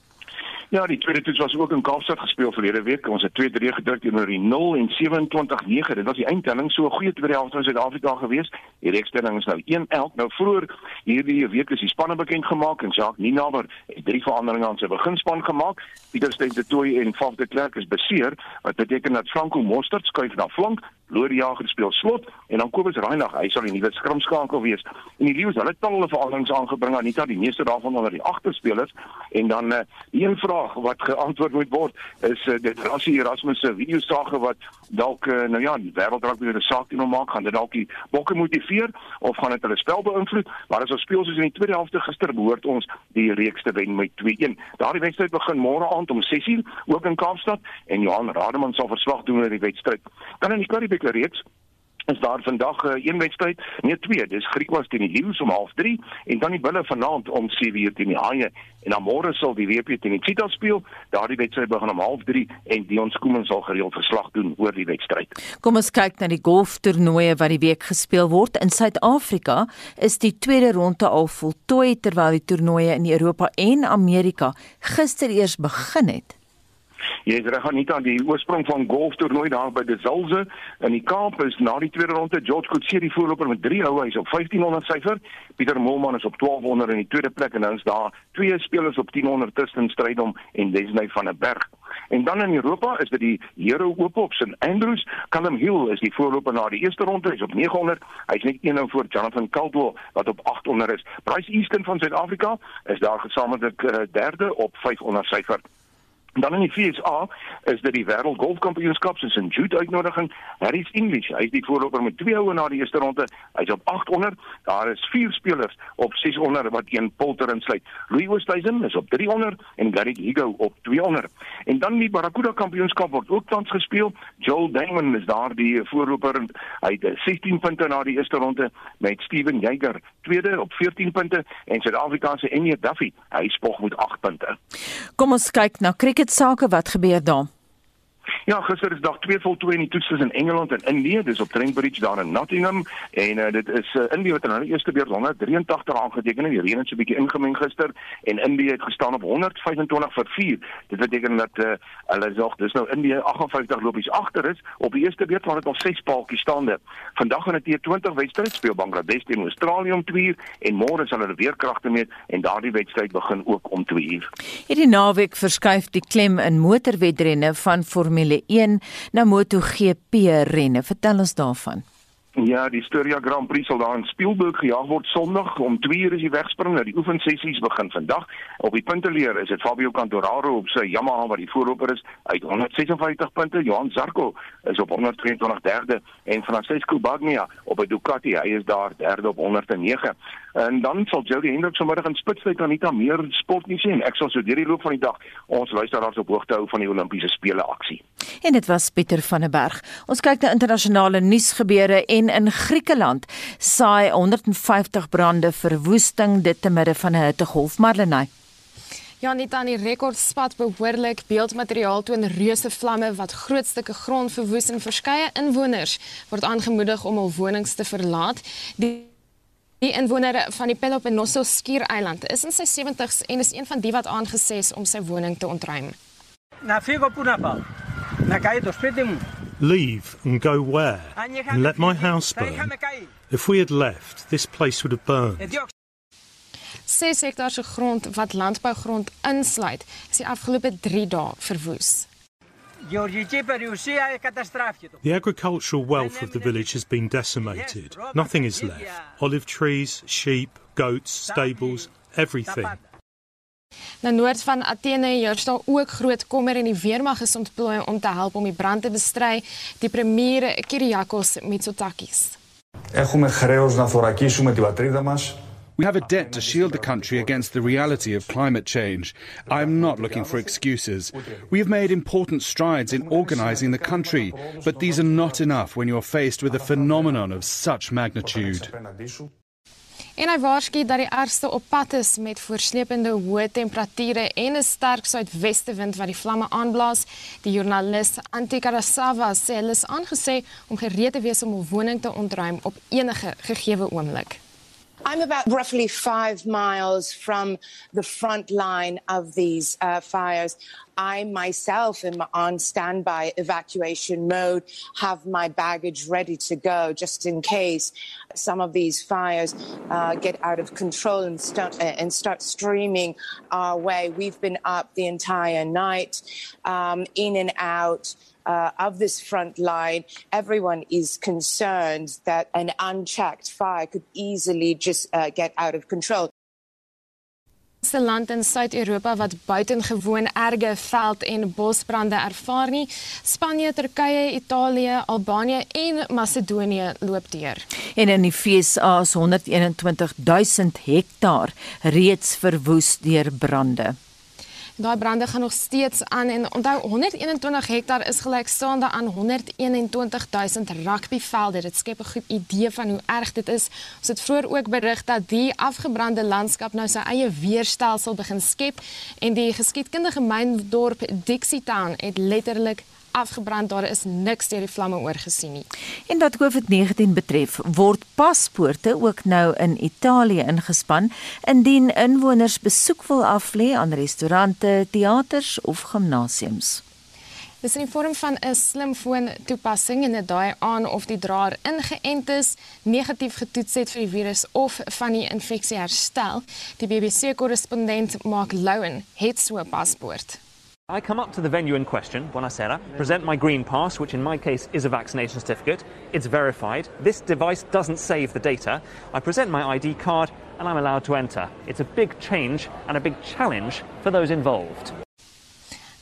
Ja, die tweede toets was ook in Kaapstad gespeel verlede week. Ons het 2-3 gedruk teenoor die 0 en 27-9. Dit was die eindtelling so 'n goeie tweede helfte van Suid-Afrika gewees. Die reekstelling is nou 1-11. Nou vroeër hierdie week is die spanne bekend gemaak en Jacques Ninaber het drie veranderinge aan sy beginspan gemaak. Pieter Steyn de Tooy en Faf de Klerk is beseer, wat beteken dat Franco Mostert skuif na flank Lori Jager speel slot en dan Kobus Reinagh, hy sal die nuwe skrimskakel wees. En die Lions, hulle het talle veranderings aangebring, Anita, die meeste daarvan onder die agterspelers. En dan uh, een vraag wat geantwoord moet word is uh, dit Rassie Erasmus se video sage wat dalk uh, nou ja, die wêreldraak weer 'n saak hom maak, gaan dit dalk die bokke motiveer of gaan dit hulle spel beïnvloed? Maar as ons speel soos in die tweede helfte gister behoort ons die reeks te wen met 2-1. Daardie wedstryd begin môre aand om 6:00 ook in Kaapstad en Johan Rademan sal verslag doen oor die wedstryd. Dan in die Currie Beker reeks is daar vandag 'n uh, een wedstryd, nee twee, dis Griekwas teen die Lions om 03:30 en dan die Bulle vanaand om 7:00 teen die Haie en dan môre sal die WP teen die Cheetahs speel. Daardie wedstryd begin om 03:30 en Dion Skoomen sal gereeld verslag doen oor die wedstryd. Kom ons kyk na die golftoernooie wat die week gespeel word in Suid-Afrika. Is die tweede ronde al voltooi terwyl die toernooie in Europa en Amerika gister eers begin het. Jy is reg Anita, die oorsprong van golftoernooi daar by De Zalze in die Kaap is na die tweede ronde George Coetzee die voorloper met 3 houe, hy's op 1500 syfer. Pieter Molman is op 1200 in die tweede plek en dan is daar twee spelers op 1000 tussen Strydom en Desney van der Berg. En dan in Europa is dit die Hero Oop op St Andrews. Callum Hill is die voorloper na die eerste ronde, hy's op 900. Hy's net een nou voor Jonathan Caldwell wat op 800 is. Bryce Easton van Suid-Afrika is daar gesamentlik uh, derde op 500 syfer. Dan in die FSA is dit die Wêreld Golfkampioenskap se St Jude uitnodiging. Harry's English, hy is die voorloper met twee houe na die eerste ronde. Hy's op 800. Daar is vier spelers op 600 wat een polter insluit. Louis Oosthuizen is op 300 en Gary Higo op 200. En dan die Barracuda Kampioenskap word ook tans gespeel. Joel Damon is daar die voorloper. Hy het 16 punte na die eerste ronde met Steven Jaeger tweede op 14 punte en Suid-Afrika se Enya Duffy, hy spog met 8 punte. Kom ons kyk na cricket sake wat gebeur daar? Ja, gister is dag 2 voltooi in die toets tussen Engeland en Indië, dis op Trent daar in Nottingham en uh, dit is uh, Indië wat in hulle eerste beurt 183 aangeteken het. Die reën het so 'n bietjie ingemeng gister en Indië het gestaan op 125 vir 4. Dit beteken dat uh, hulle sê dis nou Indië 58 lopies agter is op die eerste beurt waar dit al 6 paaltjies staande. Vandag in die T20 wedstryd speel Bangladesh teen Australië om 2 uur en môre sal hulle weer kragte meet en daardie wedstryd begin ook om 2 uur. Hierdie naweek verskuif die klem in motorwedrenne van Formule Formule 1 na MotoGP renne. Vertel ons daarvan. Ja, die Styria Grand Prix sal daar in Spielberg gejaag word Sondag om 2 uur is die wegspring. Nou die oefensessies begin vandag. Op die punteleer is dit Fabio Cantararo op sy Yamaha wat die voorloper is uit 156 punte. Johan Zarco is op 122 derde en Francesco Bagnaia op 'n Ducati, hy is daar derde op 109. En dan sal Jody Hendrik vanmiddag in Spitsbergen Anita meer sport nie sien. Ek sal so deur die loop van die dag ons luisteraars op hoogte hou van die Olimpiese spele aksie. En dit was Pieter van der Berg. Ons kyk na internasionale nuusgebeure en in Griekeland saai 150 brande verwoesting dit te midde van 'n hittegolf Marlenae. Ja, net aan die rekordspat behoorlik beeldmateriaal toon reuse vlamme wat groot stukke grond verwoes en verskeie inwoners word aangemoedig om hul wonings te verlaat. Die Die inwoner van die Peloponnesos skiereiland is in sy 70's en is een van die wat aangesê is om sy woning te ontruim. Na figo puna pa. Na kai to spete mu. Leave and go where? And let my house burn. If we had left, this place would have burned. 6 hektaar se grond wat landbougrond insluit, is die afgelope 3 dae verwoes. The agricultural wealth of the village has been decimated. Nothing is left. Olive trees, sheep, goats, stables, everything. Na noord van Athene heers daar ook groot kommer en die weermag is ontplooi om te help om die brand te bestry, die premier Kyriakos Mitsotakis. Έχουμε χρέος να θωρακίσουμε την πατρίδα μας We have a debt to shield the country against the reality of climate change. I am not looking for excuses. We have made important strides in organising the country, but these are not enough when you're faced with a phenomenon of such magnitude. En hy waarsku dat die ergste op pad is met voorslepende hoë temperature en 'n sterk suidwestewind wat die vlamme aanblaas. Die joernalis Antikarasawa sê hulle is aangesê om gereed te wees om 'n woning te ontruim op enige gegeewe oomblik. I'm about roughly five miles from the front line of these uh, fires. I myself am on standby evacuation mode, have my baggage ready to go just in case some of these fires uh, get out of control and start, uh, and start streaming our way. We've been up the entire night, um, in and out uh, of this front line, everyone is concerned that an unchecked fire could easily just uh, get out of control. se land in Suid-Europa wat buitengewoon erge veld- en bosbrande ervaar nie. Spanje, Turkye, Italië, Albanië en Macedonië loop deur. En in die FSA is 121 000 hektaar reeds verwoes deur brande. Daai brande gaan nog steeds aan en onthou 121 hektaar is gelykstaande aan 121000 rugbyvelde. Dit skep 'n goed idee van hoe erg dit is. Ons het vroeër ook berig dat die afgebrande landskap nou sy eie weerstelsel begin skep en die geskiedkundige myndorp Dixie Town het letterlik afgebrand. Daar is niks deur die vlamme oorgesien nie. En wat COVID-19 betref, word paspoorte ook nou in Italië ingespan indien inwoners besoek wil aflê aan restaurante, teaters of gimnasiums. Dis in die vorm van 'n slimfoon toepassing en dit daai aan of die draer ingeënt is, negatief getoets het vir die virus of van die infeksie herstel. Die BBC korrespondent Mark Lowen het so 'n paspoort. I come up to the venue in question, Buonasera, present my green pass, which in my case is a vaccination certificate. It's verified. This device doesn't save the data. I present my ID card and I'm allowed to enter. It's a big change and a big challenge for those involved.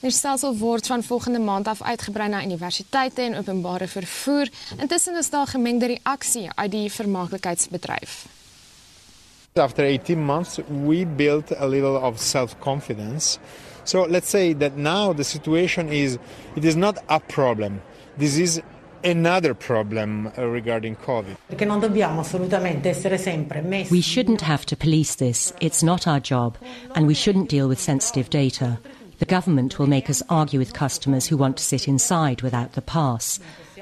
Die stelsel word van volgende maand af uitgebrei na universiteite en openbare vervoer. Intussen is daar gemengde reaksie uit die vermaaklikheidsbedryf. After 18 months, we built a little of self-confidence. So let's say that now the situation is it is not a problem. This is another problem uh, regarding COVID. Perché non dobbiamo assolutamente essere sempre messi. We shouldn't have to police this. It's not our job, and we shouldn't deal with sensitive data. The government will make us argue with customers who want to sit inside without the pass.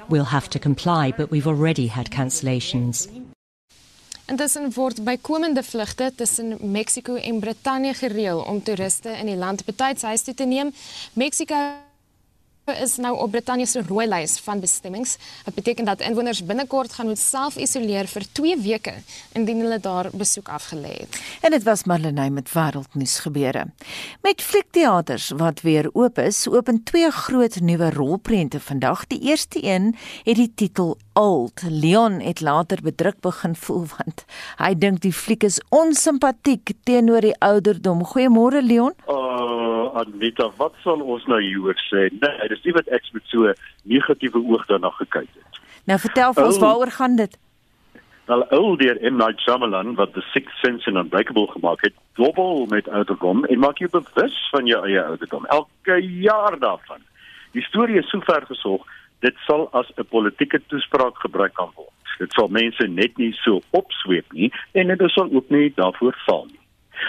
We'll have to comply, but we've already had cancellations. Intussen word bykomende vlugte tussen Mexiko en Brittanje gereël om toeriste in die land betyds huis toe te neem. Mexiko is nou op Brittanje se rooi lys van bestemmings. Dit beteken dat inwoners binnekort gaan moet self isoleer vir 2 weke indien hulle daar besoek afgelê het. En dit was Marlenae met wêreldnuus gebeure. Met fliekteaters wat weer oop is, open twee groot nuwe rolprente vandag. Die eerste een het die titel Old. Leon het later bedruk begin voel want hy dink die fliek is onsimpatiek teenoor die ouderdom. Goeiemôre Leon. Uh Anita, wat sal ons nou hieroor sê? Nee, dis nie wat ek met so negatiewe oog daarna gekyk het. Nou vertel vir ons oh, waaroor gaan dit? Wel ou deur M Night Shyamalan wat The Sixth Sense en Unbreakable gemaak het, dobbel met ouderdom en maak jou bewus van jou eie ouderdom elke jaar daarvan. Die storie is sover gesorg dit sal as 'n politieke toespraak gebruik kan word. Dit sal mense net nie so opsweep nie en dit sal ook nie daarvoor val nie.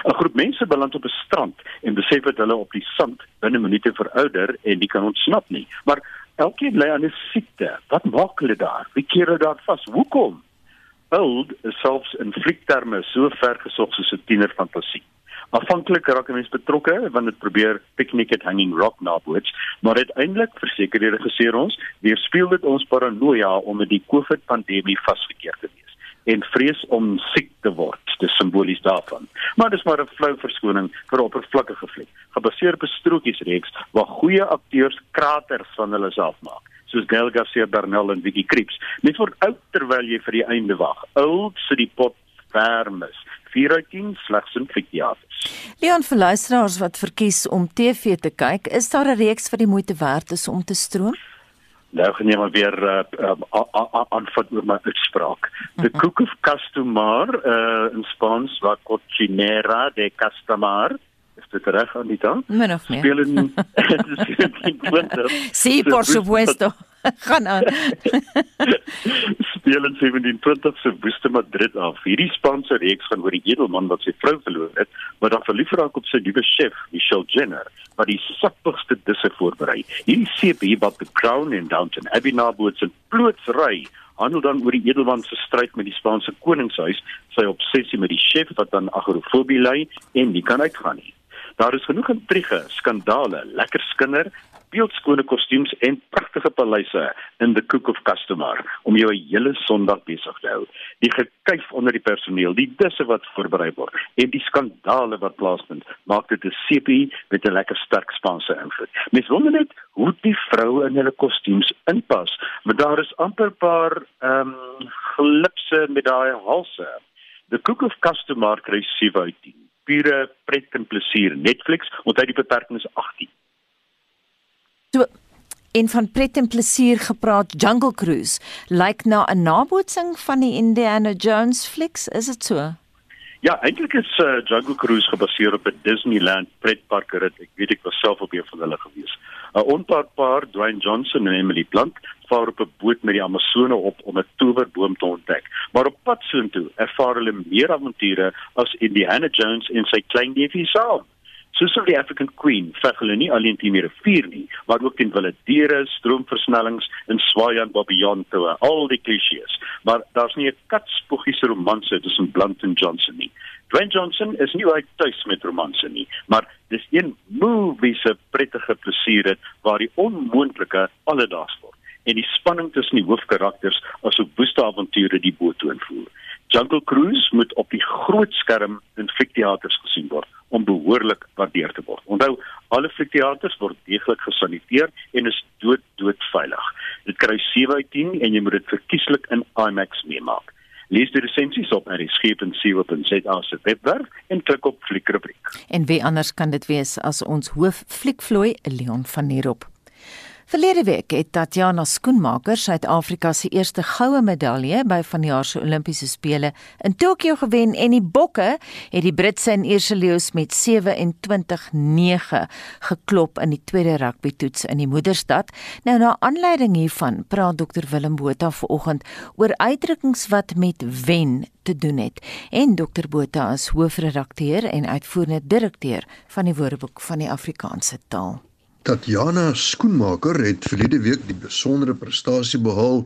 'n Groep mense beland op 'n strand en besef dat hulle op die sand binne minute verouder en nie kan ontsnap nie. Maar elkeen ly aan 'n siekte. Wat maak hulle daar? Wie keer hulle daar vas? Hoekom? Oud is selfs in fliekterme so ver gesog soos 'n tienerfantasie. Afhanklik raak 'n mens betrokke want dit probeer piknik at Hanging Rock naboots, maar uiteindelik verseker die regisseur ons, weerspieël dit ons paranoia om met die COVID-pandemie vasgekeer te wees en vrees om siek te word. Dis simbolies daarvan. Maar dis maar 'n flou verskoning vir 'n oppervlakkige fliek, gebaseer op 'n strokiesreeks waar goeie akteurs kraters van hulle self maak soos Gael Garcia Bernal en Vicky Krieps. Net word oud terwyl jy vir die einde wag. Oud sit die pot vermis. 4 uit 10 slegs in fikteaters. Leon vir luisteraars wat verkies om TV te kyk, is daar 'n reeks wat die moeite werd is om te stroom? Nou gaan jy maar weer aanvat uh, um, oor my uitspraak. The mhm. Cook of Castumar uh, in Spaans wat Cochinera de Castamar is dit reg Anita? Min of meer. Speel in (laughs) (laughs) (laughs) Sí, por supuesto. (laughs) gaan aan. Speel in 1720 se Woeste Madrid af. Hierdie Spaanse reeks gaan oor die edelman wat sy vrou verloor het, maar dan verlief raak op sy nuwe chef, Michelle Jenner, wat die sappigste disse voorberei. Hierdie seepie wat The Crown en Downton Abbey naboots en plootsry handel dan oor die edelman se stryd met die Spaanse koningshuis, sy obsessie met die chef wat dan agorofobie ly en nie kan uitgaan nie. Daar is genoeg intrige, skandale, lekker skinder, beeldskone kostuums en pragtige paleise in the Cook of Customer om jou 'n hele Sondag besig te hou. Die gekuif onder die personeel, die disse wat voorberei word en die skandale wat plaasvind, maak dit 'n sepie met 'n lekker sterk Spaanse invloed. Mens wonder net hoe die vroue in hulle kostuums inpas, want daar is amper paar ehm um, glipse met daai halse. The Cook of Customer kry 7 uit 10 pure pret en plesier Netflix onthou die beperking is 18 So en van pret en plesier gepraat Jungle Cruise lyk na 'n nabootsing van die Indiana Jones flieks is dit so Ja, eintlik is uh, Jungle Cruise gebaseer op 'n Disneyland pretpark rit. Ek weet ek was self op een van hulle gewees. 'n Onpaar paar, Dwayne Johnson en Emily Blunt, vaar op 'n boot met die Amazone op om 'n towerboom te ontdek. Maar op pad soontoe ervaar hulle meer avonture as Indiana Jones en sy klein neefie saam. Soos die African Queen veg hulle nie alleen teen die rivier nie, maar ook teen wilde diere, stroomversnellings en swaayan babillon toe, al die klisjées. Maar daar's nie 'n katspoegiese romanse tussen Blunt en Johnson nie. Dwayne Johnson is nie uit tuis met romanse nie, maar dis een movie se prettige plesier waar die onmoontlike alledaags word en die spanning tussen die hoofkarakters asook woeste avonture die boot toe invoer. Jungle Cruise moet op die groot skerm in fikteaters gesien word om behoorlik waardeer te word. Onthou, alle fikteaters word deeglik gesaniteer en is dood dood veilig. Dit kry 7 uit 10 en jy moet dit verkieslik in IMAX meemaak. Lees die resensies op rsg.co.za se webwerf en klik op fliekrubriek. En wie anders kan dit wees as ons hoof fliekvloei Leon van Nierop. Verlede week het Tatiana Skoenmaker Suid-Afrika se eerste goue medalje by vanjaar se Olimpiese spele in Tokio gewen en die bokke het die Britse en Ierse leeu's met 27-9 geklop in die tweede rugbytoets in die moederstad. Nou na aanleiding hiervan praat Dr Willem Botha vanoggend oor uitdrukkings wat met wen te doen het. En Dr Botha is hoofredakteur en uitvoerende direkteur van die Woordeboek van die Afrikaanse taal. Tatjana Skoenmaker het verlede week die besondere prestasie behaal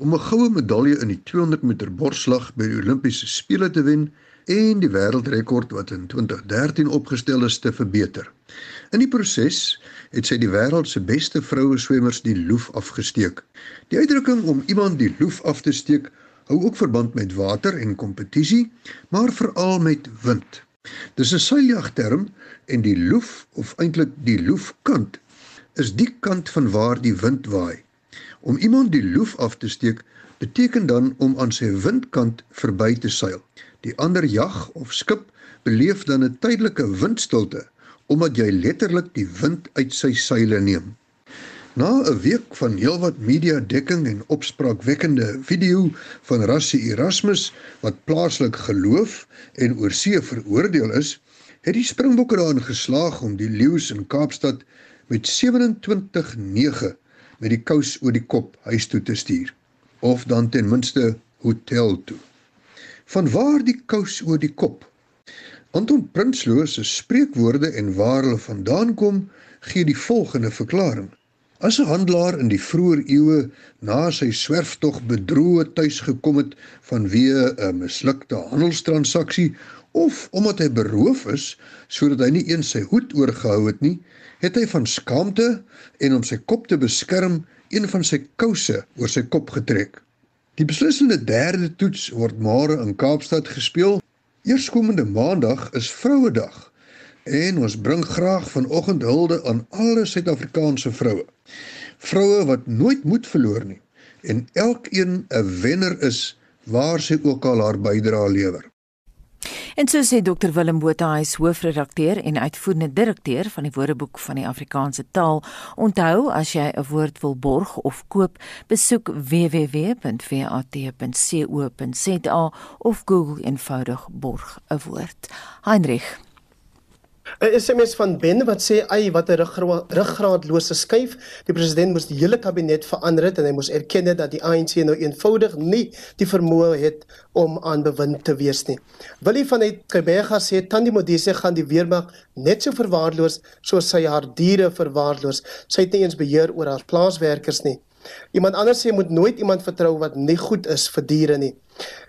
om 'n goue medalje in die 200 meter borsslag by die Olimpiese spele te wen en die wêreldrekord wat in 2013 opgestel is te verbeter. In die proses het sy die wêreld se beste vroue swemmers die loef afgesteek. Die uitdrukking om iemand die loef af te steek hou ook verband met water en kompetisie, maar veral met wind. Dis 'n seiljagterm en die loef of eintlik die loefkant is die kant van waar die wind waai. Om iemand die loef af te steek beteken dan om aan sy windkant verby te seil. Die ander jag of skip beleef dan 'n tydelike windstilte omdat jy letterlik die wind uit sy seile neem. Na 'n week van heelwat media dekking en opspraakwekkende video van Rassie Erasmus wat plaaslik geloof en oorsee veroordeel is, het die Springbokke daarin geslaag om die Leeu's in Kaapstad met 27-9 met die kous oor die kop huis toe te stuur of dan ten minste hotel toe. Van waar die kous oor die kop? Anton Prinsloo se spreekwoorde en waar hulle vandaan kom, gee die volgende verklaring. As 'n handelaar in die vroeë eeue na sy swerftog bedroe tuis gekom het vanweë 'n mislukte handelstransaksie of omdat hy beroof is sodat hy nie eens sy hoed oorgehou het nie, het hy van skaamte en om sy kop te beskerm een van sy kouse oor sy kop getrek. Die beslissende derde toets word môre in Kaapstad gespeel. Eerskomende Maandag is Vrouedag en ons bring graag vanoggend hulde aan alle Suid-Afrikaanse vroue. Vroue wat nooit moed verloor nie en elkeen 'n wenner is waar sy ook al haar bydrae lewer. En so sê Dr Willem Botha, hy is hoofredakteur en uitvoerende direkteur van die Woordeboek van die Afrikaanse taal. Onthou, as jy 'n woord wil borg of koop, besoek www.vat.co.za of Google eenvoudig borg 'n woord. Heinrich 'n SMS van Ben wat sê ai wat 'n ruggraadlose skuif. Die president moes die hele kabinet verander het en hy moes erken dat die ANC nou eenvoudig nie die vermoë het om aan bewind te wees nie. Willie van die Kebega sê Tandi Modise gaan die weermag net so verwaarloos soos sy haar diere verwaarloos. Sy het nie eens beheer oor haar plaaswerkers nie. Iemand anders sê moet nooit iemand vertrou wat nie goed is vir diere nie.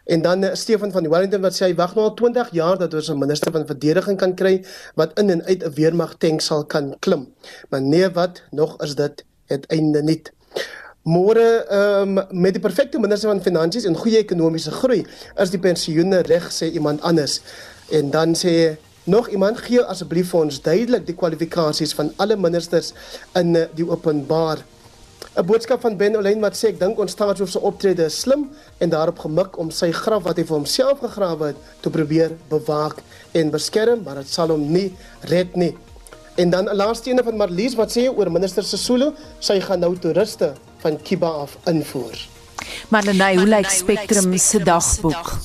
En dan uh, Stefan van Wellington wat sê hy wag nou al 20 jaar dat ons 'n minister van verdediging kan kry wat in en uit 'n weermag tank sal kan klim. Maar nee wat nog is dit het einde nie. Môre um, met die perfekte minister van finansies en goeie ekonomiese groei is die pensioene reg sê iemand anders. En dan sê nog iemand gee asseblief vir ons duidelik die kwalifikasies van alle ministers in die openbaar 'n boodskap van Ben Olein wat sê ek dink ons staatshoof se optrede is slim en daarop gemik om sy graf wat hy vir homself gegrawe het te probeer bewaak en beskerm, maar dit sal hom nie red nie. En dan 'n laaste ene van Marlies wat sê oor minister Sesulu, sy gaan nou toeriste van Kiba af invoer. Marlenae, hoe lyk Spectrum se dagboek?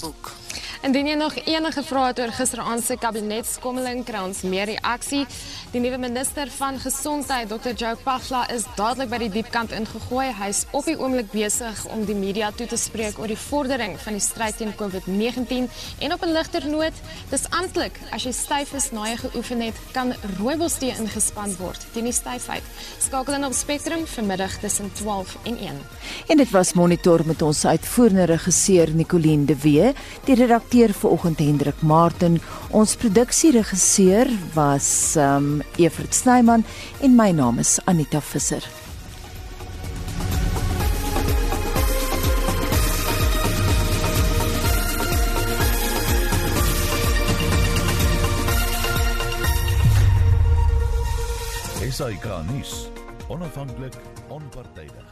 Indien jy nog enige vrae het oor gisteraand se kabinetskommeling, kry ons meer reaksie. Die nuwe minister van Gesondheid, Dr. Joe Pagla, is dadelik by die diepkant ingegooi. Hy is op die oomblik besig om die media toe te spreek oor die vordering van die stryd teen COVID-19 en op 'n ligter noot, dis amptelik as jy styf is na jy geoefen het, kan rooibostee ingespan word teen die styfheid. Skakel in op Spectrum vanmiddag tussen 12 en 1. En dit was monitor met ons uitvoerende regisseur Nicoline de Wee, die redakteur redakteur vanoggend Hendrik Martin. Ons produksieregisseur was um Evert Snyman en my naam is Anita Visser. Esai Kahnis, onafhanklik, onpartydig.